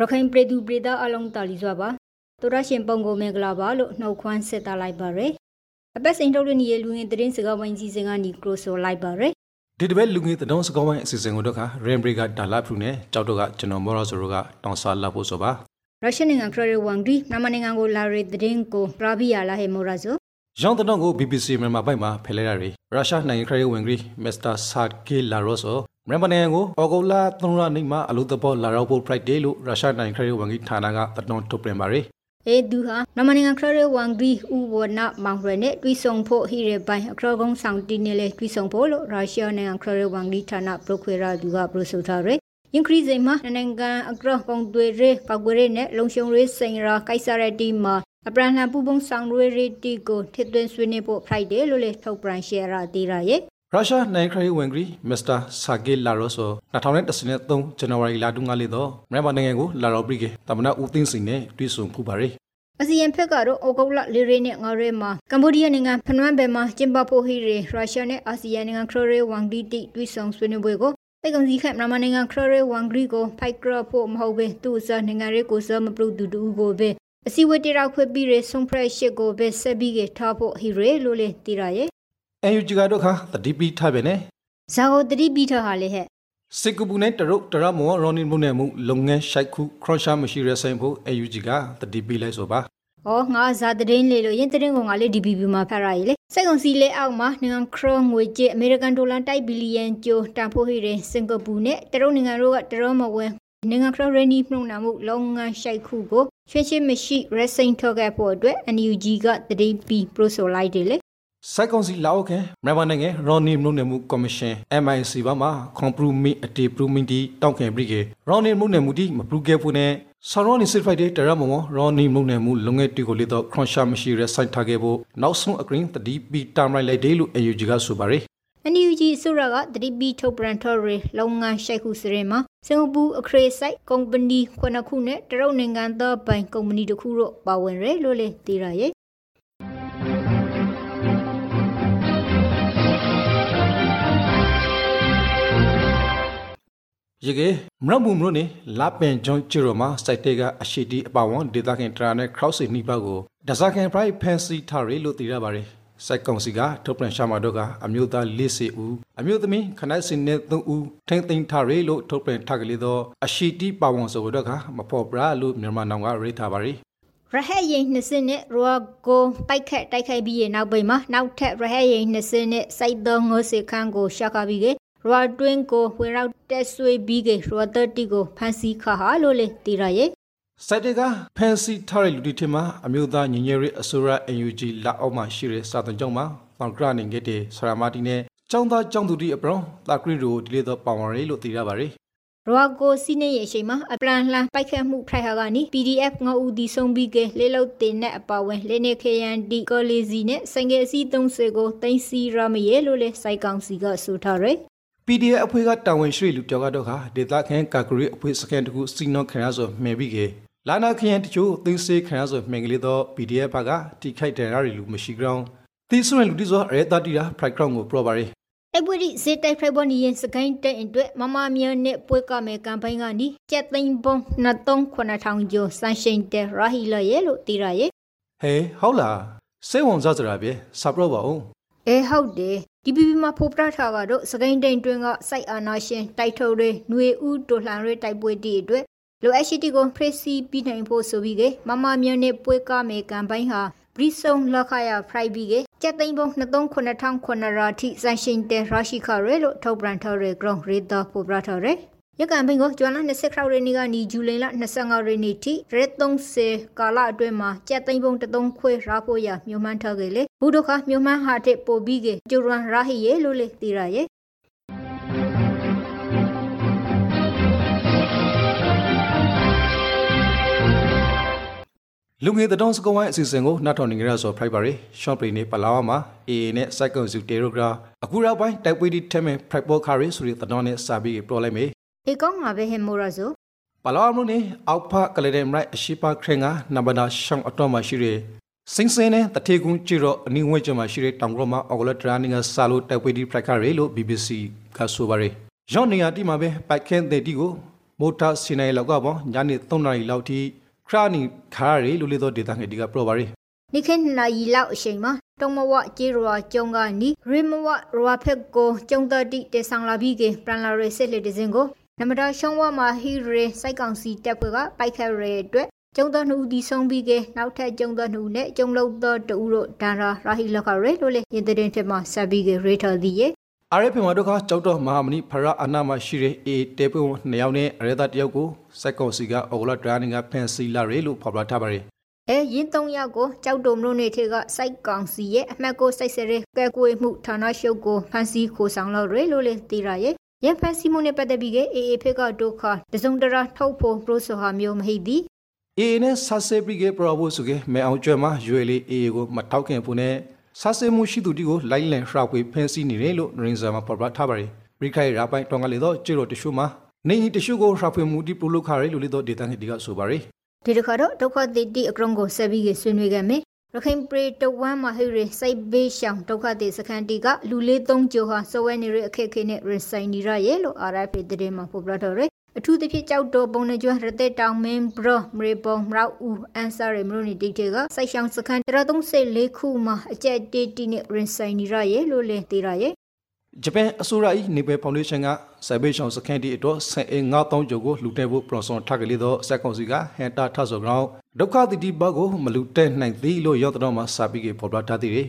ရခိုင်ပြည်သူပြည်သားအလုံးတာလီစွာပါသူရရှင်ပုံကိုမင်္ဂလာပါလို့နှုတ်ခွန်းဆက်တာလိုက်ပါရယ်အပတ်စိန်ထုတ်လွှင့်နေလူငင်သတင်းစကားဝိုင်းကြီးစင်ကနေကရိုဆိုလိုက်ပါရယ်ဒီတပတ်လူငင်သတင်းစကားဝိုင်းအစီအစဉ်ကိုတော့ခရင်ဘရီကဒါလာဖရူနဲ့ကြောက်တော့ကကျွန်တော်မော်ရောဆိုရိုကတောင်းစားလာဖို့ဆိုပါရုရှားနိုင်ငံခရရဝမ်ဒီမြန်မာနိုင်ငံကိုလာရသတင်းကိုပရာဗီယာလာဟေမော်ရာဆို ရောင်းတဲ့ကို BBC မြန်မာပိုင်းမှာဖယ်လိုက်ရတယ်ရုရှားနိုင်ငံခရရဝင်ဂရီမစ္စတာဆာဂေလာရောဆိုမြန်မာနိုင်ငံကိုအော်ဂိုလာ3ရက်နေ့မှာအလို့တပေါ်လာရောက်ဖို့ Friday လို့ရုရှားနိုင်ငံခရီးဝန်ကြီးဌာနကတတော်ထုတ်ပြန်ပါရယ်အေဒူဟာမြန်မာနိုင်ငံခရရဝန်ကြီးဥဝနာမောင်ရနဲ့တွိဆုံဖို့ဟိရပိုင်အခရကုန်းဆောင်တီနေလေတွိဆုံဖို့လို့ရုရှားနိုင်ငံခရရဝန်ကြီးဌာနပရိုခွေရာဒူကပရိုဆိုထားရယ်ယင်ခရီးစိမ်မှာနိုင်ငံအကရပုံတွေရဲပောက်ွယ်ရဲနဲ့လုံရှုံရဲစိန်ရာကိုက်ဆာရတီမှာ အပရန်လှန်ပူပုံဆောင်ရဲရီတီကိုထစ်သွင်းဆွေးနွေးဖို့ Friday လို့လေထုတ်ပြန်ရှယ်ရာတီရာရဲ့ရုရှားနိုင်ခရီးဝင်ဂရီမစ္စတာဆာဂေလာရောဆို2013ဇန်နဝါရီလတုန်းကလေးတော့မြန်မာနိုင်ငံကိုလာရောပရိကေတမနာဦးသိန်းစိန်နဲ့တွေ့ဆုံဖူးပါရယ်အစီရင်ဖက်ကတော့ဩဂုတ်လလေးရဲနဲ့ငါရဲမှာကမ္ဘောဒီးယားနိုင်ငံဖနွမ်းဘယ်မှာကျင်းပဖို့ဟိရေရုရှားနဲ့အာဆီယံနိုင်ငံခရရဲဝန်ဒီတီတွေ့ဆုံဆွေးနွေးပွဲကိုတိတ်ကုန်စီခက်မြန်မာနိုင်ငံခရရဲဝန်ဂရီကိုဖိုက်ကြဖို့မဟုတ်ဘဲသူ့အစားနိုင်ငံရဲကိုစမပရုတူတူကိုပဲ အစီဝတေရောက်ခွေပြီးရဆုံးဖရက်ရှစ်ကိုပဲဆက်ပြီးကထားဖို့ဟိရေလို့လေတီရရဲ့အယူဂျီကတော့ခါတတိပီထားပဲနဲ့ဇာကိုတတိပီထားဟာလေဟဲ့စစ်ကူပူနဲ့တရုတ်တရမောရော်နီမှုနဲ့မှုလုပ်ငန်းရှိုက်ခုခရရှာမရှိရဆိုင်ဖို့အယူဂျီကတတိပီလိုက်ဆိုပါ။အော်ငါဇာတရင်လေလို့ရင်တရင်ကငါလေး DBB မှာဖတ်ရည်လေ။စက်ကုန်စီလေအောက်မှာနိုင်ငံခရငွေကျအမေရိကန်ဒေါ်လာတိုက်ဘီလီယံကျော်တန်ဖိုးဟိတဲ့စင်ကာပူနဲ့တရုတ်နိုင်ငံတို့ကတရုတ်မဝဲ နိုင်ငံခရရနီမှုနာမှုလုံငန်းရှိုက်ခုကိုချွေချင်းမရှိရက်စိန်ထုတ်ခဲ့ဖို့အတွက် NUG ကတတိပီပရိုဆိုလိုက်တယ်လေစိုက်ကောင်စီလာဟုတ်ခင်မြန်မာနိုင်ငံရော်နီမလို့နေမှုကော်မရှင် MIC ဘာမှာကွန်ပရူမီအတေပရူမီတီတောက်ခင်ပြီးကေရော်နီမလို့နေမှုတီမပရူကေဖူနဲ့ဆော်ရော်နီစစ်ဖိုက်တဲ့တရမမောရော်နီမလို့နေမှုလုံငယ်တီကိုလေတော့ခရွန်ရှာမရှိရစိုက်ထားခဲ့ဖို့နောက်ဆုံးအကရင်တတိပီတာမိုင်လိုက်တယ်လို့ AUG ကဆိုပါရယ် NUG ဆိုရကတတိပီထုတ်ပရန်ထော်ရီလုံငန်းရှိုက်ခုစရင်မှာစင်ကာပူအခရေဆိုင်ကုမ္ပဏီခုနှစ်ခုနဲ့တရုတ်နိုင်ငံသားပိုင်ကုမ္ပဏီတစ်ခုတို့ပါဝင်ရလို့လေသိရရဲ့ရေကေမရမှုမလို့နေလာပင်ဂျွန်ချီရိုမှာစိုက်တေကအရှိတီအပဝန်ဒေတာခင်တရာနဲ့ crowd စီနှိပါကိုဒဇာခင် price fancy ထားရလို့သိရပါတယ် စိုက်ကောင်စီကထုတ်ပြန်ရှာမှာတော့ကအမျိုးသား၄စီဦးအမျိုးသမီးခနိုင်စင်နဲ့၃ဦးထိမ့်သိမ်းထားရလို့ထုတ်ပြန်ထားကလေးတော့အရှိတီပဝန်ဆိုတော့ကမဖော်ပရာလို့မြန်မာနောင်ကရေးထားပါရီရဟဲရင်နှစ်စင်းနဲ့ရောကိုပိုက်ခက်တိုက်ခိုက်ပြီးရနောက်ပိမှာနောက်ထပ်ရဟဲရင်နှစ်စင်းနဲ့စိုက်သောငိုးစီခန်းကိုရှာခပြီးကရွာတွင်းကိုဝေရောက်တက်ဆွေးပြီးကရွာတတိကိုဖန်စီခါဟာလို့လေတီရရဲ့ စိုက်တကဖန်စီထားတဲ့လူတွေထင်မှာအမျိုးသားညီညွတ်ရေးအစိုးရ NUG လက်အောက်မှာရှိတဲ့စာတန်ကျောင်းမှာပေါင်ကရနေခဲ့တဲ့ဆရာမတီနဲ့ကျောင်းသားကျောင်းသူတွေအပရောတာကရီတို့ဒီလေတော့ပါဝင်ရလို့သိရပါတယ်ရွာကိုစီးနေရဲ့အချိန်မှာအပလန်လှန်ပိုက်ခတ်မှုဖိုက်ဟာကနီ PDF ငေါဦးဒီဆုံးပြီးကလေးလုတ်တင်နဲ့အပါဝင်လေနေခရန်ဒီကောလီစီနဲ့စင်ငယ်စီ30ကိုတင်စီရမရဲလို့လဲစိုက်ကောင်စီကဆိုထားရယ် PDF အဖွဲ့ကတာဝန်ရှိလူပြောကတော့ခါဒေတာခန်ကာဂရီအဖွဲ့စကန်တကူစီနောခရဆိုမဲပြီးကေ လာနာခရန်တချို့သိစေခရဆိုမဲကလေးတော့ PDF ဘကတိခိုက်တယ်ရလူမရှိကြောင်းတီဆွန်လူတီဆိုရဲတာတီရာဖရိုက်ကောင်ကိုပရောပါရီတိုက်ပွဲဒီစစ်တိုက်ဖိုက်ပေါ်နီရင်စကိုင်းတဲ့အတွက်မမမြနဲ့ပွဲကမယ်ကမ်ပိန်းကနီကျက်သိန်းပုံ239000ကျော်စန်ရှိန်တဲ့ရာဟီလာရဲ့လို့တီရာရဲ့ဟေးဟုတ်လားစေဝန်စားစရာပြေစပရောပါဦးအဲဟုတ်တယ် DPP မှာဖိုးပရထားကတော့စကိုင်းတိန်တွင်ကစိုက်အာနာရှင်တိုက်ထုတ်တွေຫນွေဥတိုလှန်ရဲတိုက်ပွဲတီအတွက် လိုအပ်ရှိတီကိုဖရစီပြီးနိုင်ဖို့ဆိုပြီးကမမမြနဲ့ပွဲကမယ်ကမ်ပိန်းဟာဘရီဆုံလခရဖရိုက်ပြီးကကျက်သိန်းပုံ23900ရာထိစန်ရှင်တဲ့ရရှိခရဲလို့ထုတ်ပြန်ထားတဲ့ ground radar ဖိုးပရထားရဲရကန်ဘင်းကိုကျွမ်းလာ20ခရောက်ရနေကနေဇူလိုင်လ25ရက်နေ့ထိရက်30ကာလအတွင်းမှာကြက်သိန်းပုံ3ခွဲရာဖို့ရမြို့မှန်းထားခဲ့လေဘူးဒုခမြို့မှန်းဟာတဲ့ပို့ပြီးကကျူရန်ရာဟီယေလို့လေတီရရဲ့ လူငယ်တောင်စကဝိုင်းအစီအစဉ်ကိုနှတ်ထောင်နေကြရဆိုဖိုက်ပါရီရှော့ပရီနေပလာဝါမှာ AA နဲ့စိုက်ကွန်စုတေရိုဂရာအခုရောက်ပိုင်းတိုက်ပွဲဒီထဲမဲ့ဖိုက်ပေါ်ခါရီဆိုတဲ့တောင်နဲ့စာပြီးပရောလိုက်မေအေကောင်းမှာပဲဟေမိုရာဆိုပလာမလို့နေအောက်ဖကလေးတဲ့မရိုက်အရှိပါခရင်ကနဘနာရှောင်းအတော့မှရှိတဲ့စင်းစင်းနဲ့တထေကုန်းကြည့်တော့အနည်းဝဲကျမှရှိတဲ့တောင်ကရမအော်ဂလထရာနင်းကဆာလိုတိုက်ပွဲဒီဖရိုက်ခါရီလို့ BBC ကဆိုပါရယ်ရော့နေယာတီမှာပဲပိုက်ခင်းတဲ့တီကိုမိုတာစီနိုင်လောက်ကပေါ့ညနေ3နာရီလောက်ထိ ခရနီခါရီလူလေးသောဒေတာငယ်ဒီကပရောပါရီနိခေနာရီလောက်အချိန်မှာတုံမဝကျေရွာကျုံကနီရီမဝရွာဖက်ကိုကျုံတတိတေဆောင်လာပြီးကပရန်လာရဲစစ်လေတစင်ကိုနမတာရှုံးဝမှာဟီရေစိုက်ကောင်စီတပ်ဖွဲ့ကပိုက်ခတ်ရဲအတွက်ကျုံတော်နှူဒီဆုံးပြီးကနောက်ထပ်ကျုံတော်နှူနဲ့ကျုံလုံးတော်တူတို့ဒါရာရာဟီလခရဲလို့လေရတဲ့တဲ့မှာဆက်ပြီးကရေထော်ဒီရဲ့ အာရဖေမာတို့ကကြောက်တော့မဟာမဏိဖရအနာမရှိတဲ့အေတေပွန်နှစ်ယောက်နဲ့အရသာတယောက်ကိုစိုက်ကောင်စီကအော်ဂလာဒရာနင်ကဖန်စီလာရဲလို့ဖော်ပြထားပါတယ်အဲရင်သုံးယောက်ကိုကြောက်တုံမလို့နေထေကစိုက်ကောင်စီရဲ့အမှတ်ကိုစိုက်စရဲကဲကွေမှုဌာနရှုပ်ကိုဖန်စီခိုဆောင်လို့ရဲလို့လေတီရာရဲ့ရဖန်စီမှုနဲ့ပတ်သက်ပြီးကအေအေဖေကဒုက္ခတစုံတရာထုတ်ဖို့ပရိုဆိုဟာမျိုးမဟိသည်အေနဲ့ဆာဆေပရီကပရဘောစုကမဲအောင်ကျွဲမှာရွေလေးအေကိုမထောက်ခင်ဖို့နဲ့ ဆာဆေမှုရှိသူတီကိုလိုက်လန်ရှောက်ပွေဖန်စီနေတယ်လို့ရင်ဇာမှာဖော်ပြထားပါတယ်ပရိခိုင်ရာပိုင်တောင်ကလေးတော့ကျေရိုတရှုမှာနေကြီးတရှုကိုရှောက်ပွေမှုဒီပလိုခါရဲလို့လေတော့ဒေတာငယ်ဒီကဆိုပါရီဒီတစ်ခါတော့ဒုက္ခတိတိအကရုံကိုဆက်ပြီးဆွေးနွေးခဲ့မယ်ရခိုင်ပရိတဝမ်းမဟိရစိုက်ဘေးရှောင်ဒုက္ခတိစခန်းတီကလူလေးသုံးကြိုဟာစဝဲနေရအခက်ခဲနဲ့ရင်ဆိုင်နေရရဲ့လို့ RFA တဲ့မှာဖော်ပြတော့ရ အထူးသဖြင့်ကြောက်တော်ပုံနဲ့ကျွမ်းရတဲ့တောင်မင်းဘရမရေပုံမရောက်ဦးအန်ဆာရမလို့နေတိတ်ကစိုက်ရှောင်စခန်း134ခုမှာအကျက်တေးတီနဲ့ရင်ဆိုင်နေရရဲ့လို့လည်းသိရရဲ့ဂျပန်အစိုးရ၏နေပယ်ဖောင်ဒေးရှင်းကစိုက်ဘေးရှောင်စခန်းတီအတွက်ဆန်အင်း9000ကျော်ကိုလှူတဲ့ဖို့ပရော်ဆွန်ထားကလေးတော့စက်ကောင်စီကဟန်တာထဆော့ဂရောင်းဒုက္ခတိတိဘကိုမလူတဲ့နိုင်သည်လို့ရောက်တော့မှစာပြီးကဖော်ပြထားသည်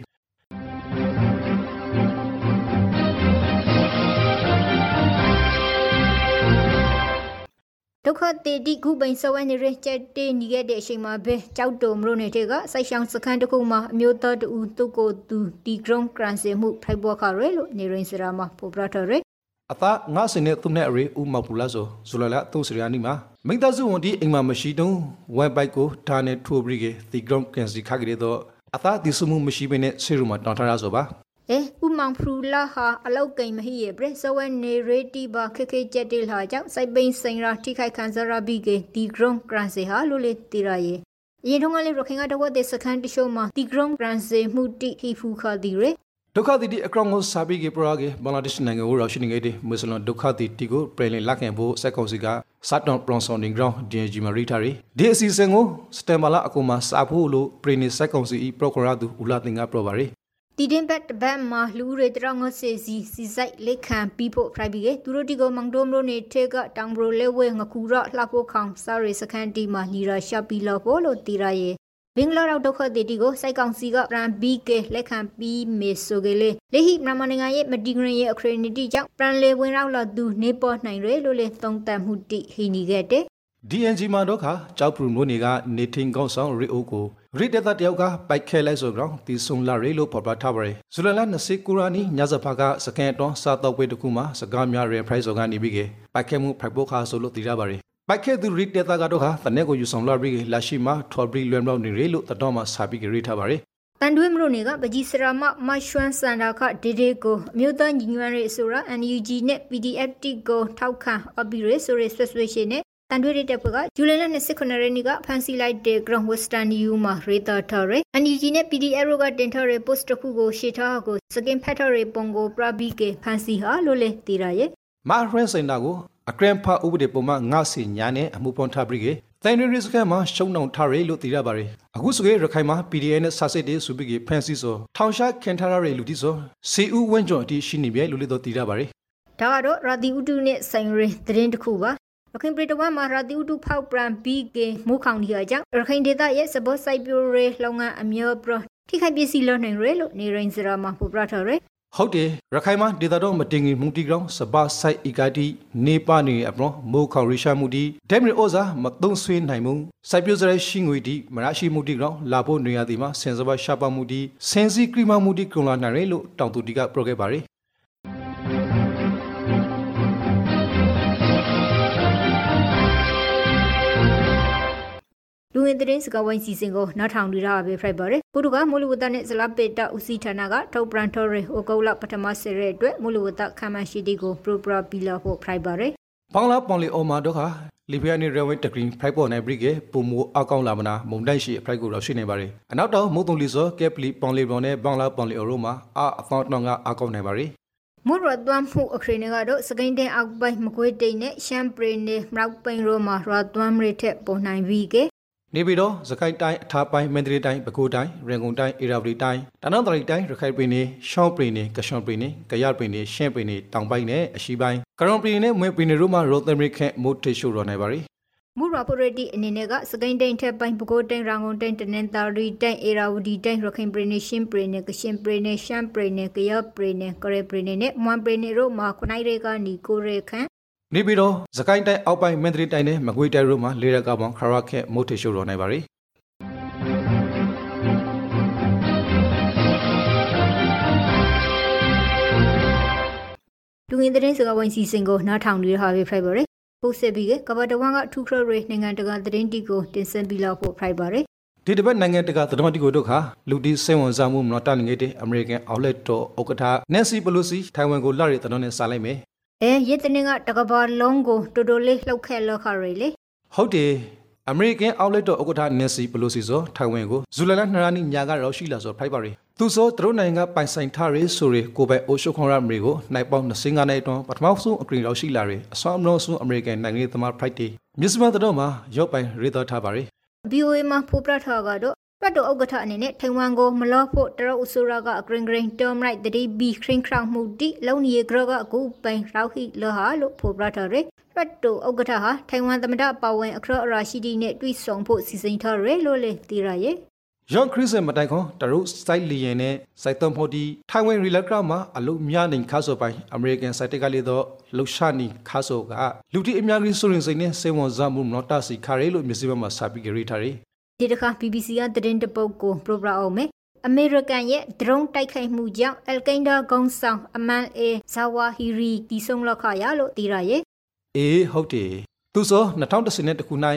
ဒုက္ခတေတိခုပိန်စဝဲနေရချက်တေးညီခဲ့တဲ့အချိန်မှာပဲကြောက်တုံမလို့နေတဲ့ကစိုက်ရှောင်းစခန်းတစ်ခုမှာအမျိုးသားတူသူ့ကိုသူတီဂရုံကရန်စင်မှုဖိုက်ဘောခရဲလို့နေရင်စရာမှာပိုပရထရဲအသားငါစင်နဲ့သူနဲ့အရေဦးမောက်ပူလာဆိုဇူလာလာသူစရိယာနီမှာမိသားစုဝန်ဒီအိမ်မှာမရှိတုံးဝမ်ဘိုက်ကိုဒါနဲ့ထိုးပြီးကဒီဂရောင်းကန်စီခါကလေးတော့အသားဒီစမှုမရှိဘဲနဲ့ဆေရူမှာတောင်းထားရဆိုပါ အဲဥမောင်ဖရူလာဟာအလောက်ကိန်မဟိရဲ့ပြစဝဲနေရေတီဘာခခေချက်တေလာကြောင့်စိုက်ပိန်စိန်ရာထိခိုက်ခံစားရပြီးကဒီဂရုံကရန်စီဟာလို့လေတီရရဲ့အရင်တုန်းကလေရခိုင်ကတဝတ်တဲ့စခန်းတရှိုးမှာဒီဂရုံကရန်စီမှုတိဟီဖူခါဒီရဒုက္ခတိတိအကောင်ကိုစာပြီးကပရာကေဘင်္ဂလားဒေ့ရှ်နိုင်ငံကိုရောက်ရှိနေခဲ့တဲ့မွတ်စလင်ဒုက္ခတိတိကိုပြည်လင်လက်ခံဖို့စက်ကောင်စီကစတ်တွန်ပရွန်ဆော်ဒင်ဂရောင်း DNG မှာရိထားရီဒီအစီအစဉ်ကိုစတမ်ဘာလာအကူမှာစာဖို့လို့ပြည်နေစက်ကောင်စီပရိုဂရမ်သူဦးလာတင်ကပြောပါရီ တီတင်ဘတ်တပတ်မှာလူတွေတရငစေစီစီဆိုင်လက်ခံပြီးဖို့ဖရိုက်ပြီးကသူတို့ဒီကိုမန်ဒိုမလို့နေထေကတောင်ဘရိုလဲဝဲငကူရလှဖို့ခေါင်စာရီစခန်းတီမှာလီရာရှာပီလို့ဖို့လို့တီရရဲ့ဘင်္ဂလားဒုက္ခတီတီကိုစိုက်ကောင်စီကပရန်ဘီကေလက်ခံပြီးမေဆိုကလေးလေဟိမြန်မာနိုင်ငံရဲ့မတီဂရင်ရဲ့အခရနီတီကြောင့်ပရန်လေဝင်ရောက်လာသူနေပေါ်နိုင်ရလို့လေသုံးသပ်မှုတိဟိနီခဲ့တဲ့ DNG မှာတော့ခါကြောက်ပရူမိုးနေကနေထင်းကောင်းဆောင်ရီအိုကို ရီတက်တာတယောက်ကပိုက်ခဲလိုက်ဆိုကြောင်းတီဆုံလာရီလို့ဖော်ပြထားပါတယ်ဇူလိုင်လ20ကူရာနီညဇဖာကစကန်တွန်စာတော့ဝေးတခုမှာစကားများရဲ price ကနေပြီးကပိုက်ခဲမှုဖိုက်ဖို့ခါဆိုလို့သိရပါတယ်ပိုက်ခဲသူရီတက်တာကတော့ဟာတနေ့ကိုယူဆောင်လာပြီးလာရှိမှာထော်ဘရီလွမ်လောက်နေရီလို့တတော်မှာစာပြီးကရီထားပါတယ်တန်တွဲမလို့နေကပကြီးစရာမမရွှမ်းစန္ဒာခဒေဒေကိုအမျိုးသားညီညွတ်ရေးဆိုရာ NUG နဲ့ PDF တိကိုထောက်ခံအပီရေးဆိုရဲဆွဆွေရှင်နဲ့ တန်တွဲတဲ့တပ်ကဇူလိုင်လ29ရက်နေ့ကဖန်စီလိုက်တဲ့ Ground Western New မှာရေးသားထားတဲ့ NUG နဲ့ PDF တို့ကတင်ထားတဲ့ post တစ်ခုကိုရှေ့ထားကိုစကင်ဖက်ထရီပုံကိုပရဘီကေဖန်စီဟာလို့လေတည်ရရဲ့မာရန်စင်တာကိုအကရန်ဖာဥပဒေပုံမှန်ငါစီညာနဲ့အမှုပွန်ထားပြီးကတိုင်ရီရစ်ကမှာရှုံနှောင်ထားရလို့သိရပါတယ်အခုဆိုရခိုင်မှာ PDA နဲ့ဆာစစ်တေးစုပြီးကဖန်စီဆိုထောင်ရှားခင်ထားရတဲ့လူတီဆိုစီဦးဝင်းကျော်အတီရှိနေပြီလို့လည်းတော့သိရပါတယ်ဒါကတော့ရာဒီဥတုနဲ့ဆိုင်ရင်သတင်းတစ်ခုပါ ရခိုင်ပြည်တော်မှာရာတီဥတုဖောက်ပရန်ဘီကေမူခေါင်ဒီအကြောင်းရခိုင်ဒေသရဲ့စဘောစိုက်ပြိုးရေးလုပ်ငန်းအမျိုးပရထိခိုက်ပစ္စည်းလွှတ်နိုင်ရလို့နေရင်စရာမှာပူပရထားရဟုတ်တယ်ရခိုင်မှာဒေတာတော့မတင်ငင်မှုတီကောင်စပါဆိုင်အီကာတီနေပါနေအပရောမိုးခေါရီရှာမှုတီဒက်မီအိုဇာမတုံးဆွေးနိုင်မှုစိုက်ပြိုးစရဲရှိငွေတီမရရှိမှုတီကောင်လာဖို့နေရသည်မှာစင်စပါရှာပါမှုတီစင်စီကရီမာမှုတီကုံလာနိုင်ရလို့တောင်သူတီကပြောခဲ့ပါတယ် ဝင်သတင်းစကားဝိုင်းစီစဉ်ကိုနောက်ထောင်တွေ့ရပါပဲဖိုက်ပါတယ်ပုဒ်ကမူလဝတ္တနဲ့ဇလပေတဦးစီးဌာနကထုတ်ပရန်ထော်ရီဟိုကုလပထမဆရဲအတွက်မူလဝတ္တခမ်းမရှိတီကိုပရိုပရာပီလာဖို့ဖိုက်ပါတယ်ဘောင်လာပေါင်လီအော်မာတော့ခါလီဘီယာနေရဝဲတဂရင်းဖိုက်ပေါ်နိုင်ဘရိကေပုံမူအကောင့်လာမနာမုန်တိုက်ရှိအဖိုက်ကိုတော့ရှိနေပါတယ်အနောက်တော့မုတ်တုံလီစောကက်ပလီပေါင်လီဘောင်နဲ့ဘောင်လာပေါင်လီအော်ရိုမှာအာအဖောင်းတော့ကအကောင့်နိုင်ပါရီမွရတ်သွမ်းမှုအခရင်ကတော့စကိန်တဲ့အောက်ပိုင်းမကွေးတိန်နဲ့ရှမ်ပရင်နဲ့မရောက်ပိန်ရိုမှာရတ်သွမ်းရထက်ပေါ်နိုင်ပြီကေ နေပြီးတော့စကိုင်းတိုင်းအထားပိုင်းမန္တလေးတိုင်းပဲခူးတိုင်းရန်ကုန်တိုင်းအေရဝတီတိုင်းတနင်္သာရီတိုင်းရခိုင်ပြည်နယ်ရှောင်းပြည်နယ်ကရှောင်းပြည်နယ်ကရပြည်နယ်ရှင်းပြည်နယ်တောင်ပိုင်းနဲ့အရှေ့ပိုင်းကရုံပြည်နယ်မွေပြည်နယ်တို့မှာရိုသမရီခန့်မိုးထေရှိုးတော်နိုင်ပါရီမူရာပရတီအနေနဲ့ကစကိန်တိန်ထက်ပိုင်းပကိုတိန်ရန်ကုန်တိန်တနင်္သာရီတိန်အေရာဝတီတိန်ရခိုင်ပြည်နယ်ရှင်းပြည်နယ်ကရှင်းပြည်နယ်ရှမ်းပြည်နယ်ကရပြည်နယ်ကရပြည်နယ်နဲ့မွန်ပြည်နယ်တို့မှာခုနိုင်တွေကနီကိုရဲခန့် နေပြီးတော့စကိုင်းတိုင်းအောက်ပိုင်းမန္တလေးတိုင်းနဲ့မကွေးတိုင်းတို့မှာလေရကပေါင်းခရခက်မိုးထေရှိုးတော်နိုင်ပါရီလူငင်သတင်းစကားဝိုင်းစီစဉ်ကိုနားထောင်နေရဟာပဲဖိုက်ပါရယ်ပို့ဆက်ပြီးကဘာတဝမ်ကထူခရရေနိုင်ငံတကာသတင်းတီကိုတင်ဆက်ပြီးလောက်ဖို့ဖိုက်ပါရယ်ဒီတစ်ပတ်နိုင်ငံတကာသတင်းတီကိုတို့ခါလူတီစိတ်ဝင်စားမှုမနော်တန်ငယ်တဲ့အမေရိကန်အောက်လက်တော်ဥက္ကဋ္ဌနန်စီပလိုစီထိုင်ဝမ်ကိုလာရတဲ့သတင်းနဲ့စာလိုက်မယ် အဲရစ်တနင်ကတကဘာလုံးကိုတိုတိုလေးလှုပ်ခဲလောက်ခရလေဟုတ်တယ်အမေရိကန်အောက်လက်တော်ဥက္ကဋ္ဌနန်စီပလိုစီဆိုထိုင်ဝမ်ကိုဇူလိုင်လ2ရက်နေ့ညကတော့ရှိလာဆိုဖိုက်ပါရီသူဆိုသူတို့နိုင်ငံပိုင်ဆိုင်ထားရေးဆိုရကိုပဲအိုရှိုခွန်ရမရီကိုနိုင်ပေါင်း25နှစ်အတွင်းပထမဆုံးအကရင်ရောက်ရှိလာရအစွမ်းအမလို့ဆုံးအမေရိကန်နိုင်ငံရေးသမား Friday မြစ်စမန်တို့မှာရော့ပိုင်ရေးသားထားပါရီ BOA မှာဖိုးပြထားကတော့ ပတ်တော်ဥက္ကဋ္ဌအနေနဲ့ထိုင်ဝမ်ကိုမလောဖို့တရုတ်အစိုးရကအဂရင်ဂရင်တော်မလိုက်တတိဘီခရင်ခရောင်မှုတိလုံနီဂရကအခုပိုင်ရောက်ဟိလဟာလို့ဖိုးပြထားရယ်ပတ်တော်ဥက္ကဋ္ဌဟာထိုင်ဝမ်သမ္မတပါဝင်အခရအရာရှိတီနဲ့တွေ့ဆုံဖို့စီစဉ်ထားရယ်လို့လေသိရရဲ့ယော့ခရစ်စမတိုင်ခွန်တရုတ်စိုက်လီယန်နဲ့စိုက်သွန်ဖို့ဒီထိုင်ဝမ်ရီလက်ကမှာအလုများနေခါဆိုပိုင်အမေရိကန်စိုက်တက်ကလေးတော့လှရှာနီခါဆိုကလူတီအများကြီးဆိုရင်စိတ်နဲ့စေဝန်စားမှုမနော်တစီခါရဲလို့မြစည်းမမှာစာပြီးကြရထားတယ် ဒီတစ်ခါ BBC ကသတင်းတပုတ်ကိုပရိုဂရမ်အောင်မယ်အမေရိကန်ရဲ့ဒရုန်းတိုက်ခိုက်မှုကြောင့်အယ်ကိန်းဒါကုန်းဆောင်အမန်အေဇာဝါဟီရီတီဆုံလောက်ခရလို့တည်ရရဲ့အေးဟုတ်တယ်သူဆို2010ခု၌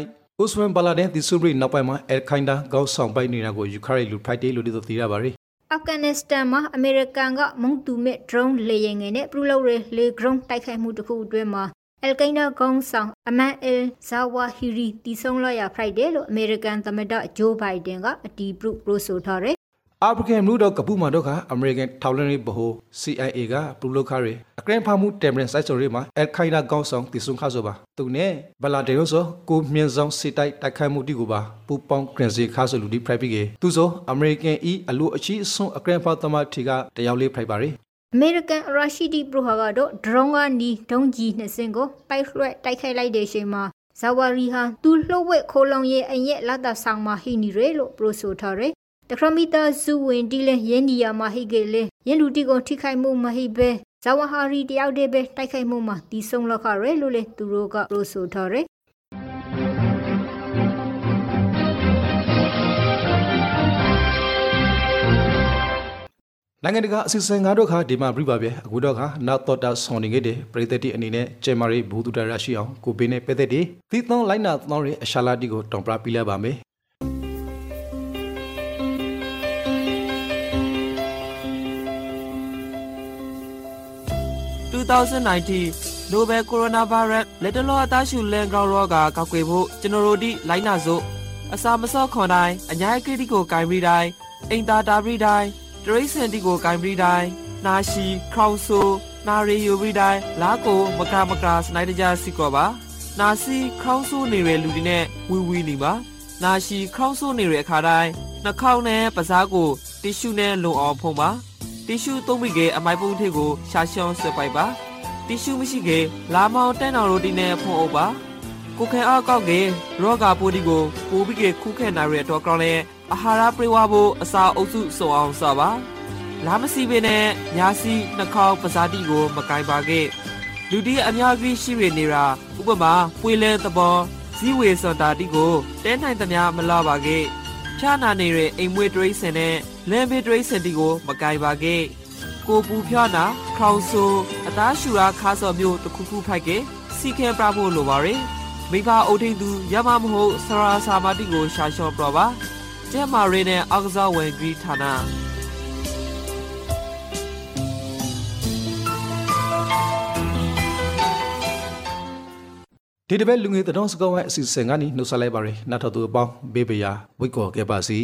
ဥစမန်ဘလာဒန်ဒီဆူဘရီနောက်ပိုင်းမှာအယ်ခိုင်ဒါကောင်းဆောင်ပိုက်နေတာကိုယူခရိုင်လူဖိုက်တေးလို့ဒီလိုသိရပါရီအာဖဂန်နစ္စတန်မှာအမေရိကန်ကမုန်တူမဲ့ drone လေယာဉ်ငယ်နဲ့ပရူလောက်ရလေ drone တိုက်ခိုက်မှုတစ်ခုအတွင်းမှာ အယ်ကိန်းဒါဂုံဆောင်အမန်အယ်ဇာဝါဟီရီတီဆုံလရဖိုက်တယ်လို့အမေရိကန်သမ္မတဂျိုးဘိုင်ဒန်ကအတီးပြုပရိုဆိုထားတယ်အာဖရိကန်မျိုးတော့ကပူမာတော့ကအမေရိကန်ထောက်လန်းရေးဗဟို CIA ကပလူလုခါရီအကရင်ဖာမှုတမ်ဘရင်စိုက်ဆိုရီမှာအယ်ခိုင်ဒါကောင်းဆောင်တည်ဆုံခါဆိုပါသူနဲ့ဘလာဒေရိုဆိုကိုမြင့်ဆောင်စစ်တိုက်တိုက်ခိုက်မှုတိကိုပါပူပေါင်းဂရန်စီခါဆိုလူဒီဖရိုက်ပြီးကေသူဆိုအမေရိကန်ဤအလိုအချီအဆွန်အကရင်ဖာသမတ်ထီကတယောက်လေးဖရိုက်ပါရီ အမေရိကန်ရာရှိတီပရိုဟာကတော့ဒရုန်းကနီဒုံးကြီးနှစ်စင်းကိုပိုက်လွှဲတိုက်ခိုက်လိုက်တဲ့ချိန်မှာဇာဝါရီဟာသူလှုပ်ဝက်ခိုးလုံရဲ့အရက်လာတာဆောင်မှာဟိနီရဲလို့ပရိုဆိုထားတယ်တခရမီတာဇူဝင်တီလဲယင်းနီယာမှာဟိကေလေယင်းလူတီကိုထိခိုက်မှုမဟိပဲဇာဝဟာရီတယောက်တည်းပဲတိုက်ခိုက်မှုမှာတီးဆုံးလောက်ခရဲလို့လေသူတို့ကပရိုဆိုထားတယ် နိုင်ငံတကာအစီအစဉ်ငါတို့ခါဒီမှာပြပါဗျအခုတော့ခါနောက်တော့တာဆောင်းနေခဲ့တဲ့ပရိသတ်တီအနေနဲ့ကျဲမာရီဘူတူတရရှိအောင်ကိုပေးနဲ့ပဲတဲ့တီသီသောလိုက်နာသောရဲ့အရှာလာတီကိုတောင်ပြပြလိုက်ပါမယ်2019 Nobel Coronavirus လက်တလောအသားရှူလန်ကောင်ရောဂါကောက်ွယ်ဖို့ကျွန်တော်တို့ဒီလိုက်နာစို့အစာမစော့ခွန်တိုင်းအညာကိတိကိုဂိုင်ပြီးတိုင်းအိမ်သာတာပြီးတိုင်း တရိစင်တီကိုဂိုင်ပြီးတိုင်းနာရှိခေါင်ဆူနာရီယူပြီးတိုင်းလာကိုမကမကစနိုက်တကြစီကောပါနာစီခေါင်းဆိုးနေတဲ့လူတွေနဲ့ဝီဝီနေပါနာရှိခေါင်းဆိုးနေတဲ့အခါတိုင်းနှာခေါင်းနဲ့ပါးစားကိုတီရှူနဲ့လုံအောင်ဖုံးပါတီရှူသုံးမိကအမိုက်ပုံးထည့်ကိုရှာရှောင်းဆွဲပိုက်ပါတီရှူမရှိကလာမောင်တန်းတော်ရိုတီနဲ့ဖုံးအုပ်ပါကိုခဲအောက်ကောက်ကရောဂါပိုးဒီကိုပိုးပြီးကခုခဲနာရတဲ့တော့ကောင်းလဲ အာဟာရပြေဝဖို့အစာအုပ်စုစုံအောင်စပါလာမစီပင်နဲ့ညာစီနှာခေါင်းပဇာတိကို မကင်ပါခဲ့လူတီအများကြီးရှိရနေတာဥပမာပွေလဲသဘောဇီဝေစတာတိကိုတဲနိုင်သမျှမလာပါခဲ့ဖြာနာနေတဲ့အိမ်မွေးတရိစင်နဲ့လမ်းဘေးတရိစင်တီကို မကင်ပါခဲ့ကိုပူဖြာနာခေါင်ဆူအသားရှူရာခါစော်မျိုးတစ်ခုခုဖိုက်ကစီခဲပြဖို့လိုပါရယ်မိဘအုပ်ထိန်သူရမမဟုတ်ဆရာစာမတိကိုရှာလျှော့ပြပါ ကျဲမာရီနဲ့အောက်ကစားဝင်ဂရီဌာနဒီတပတ်လူငယ်တောင်စကောင်းရဲ့အစီအစဉ်ကနေနှုတ်ဆက်လိုက်ပါရယ်နောက်ထပ်သူအပေါင်းဘေးပရာဝိတ်ကော်ခဲ့ပါစီ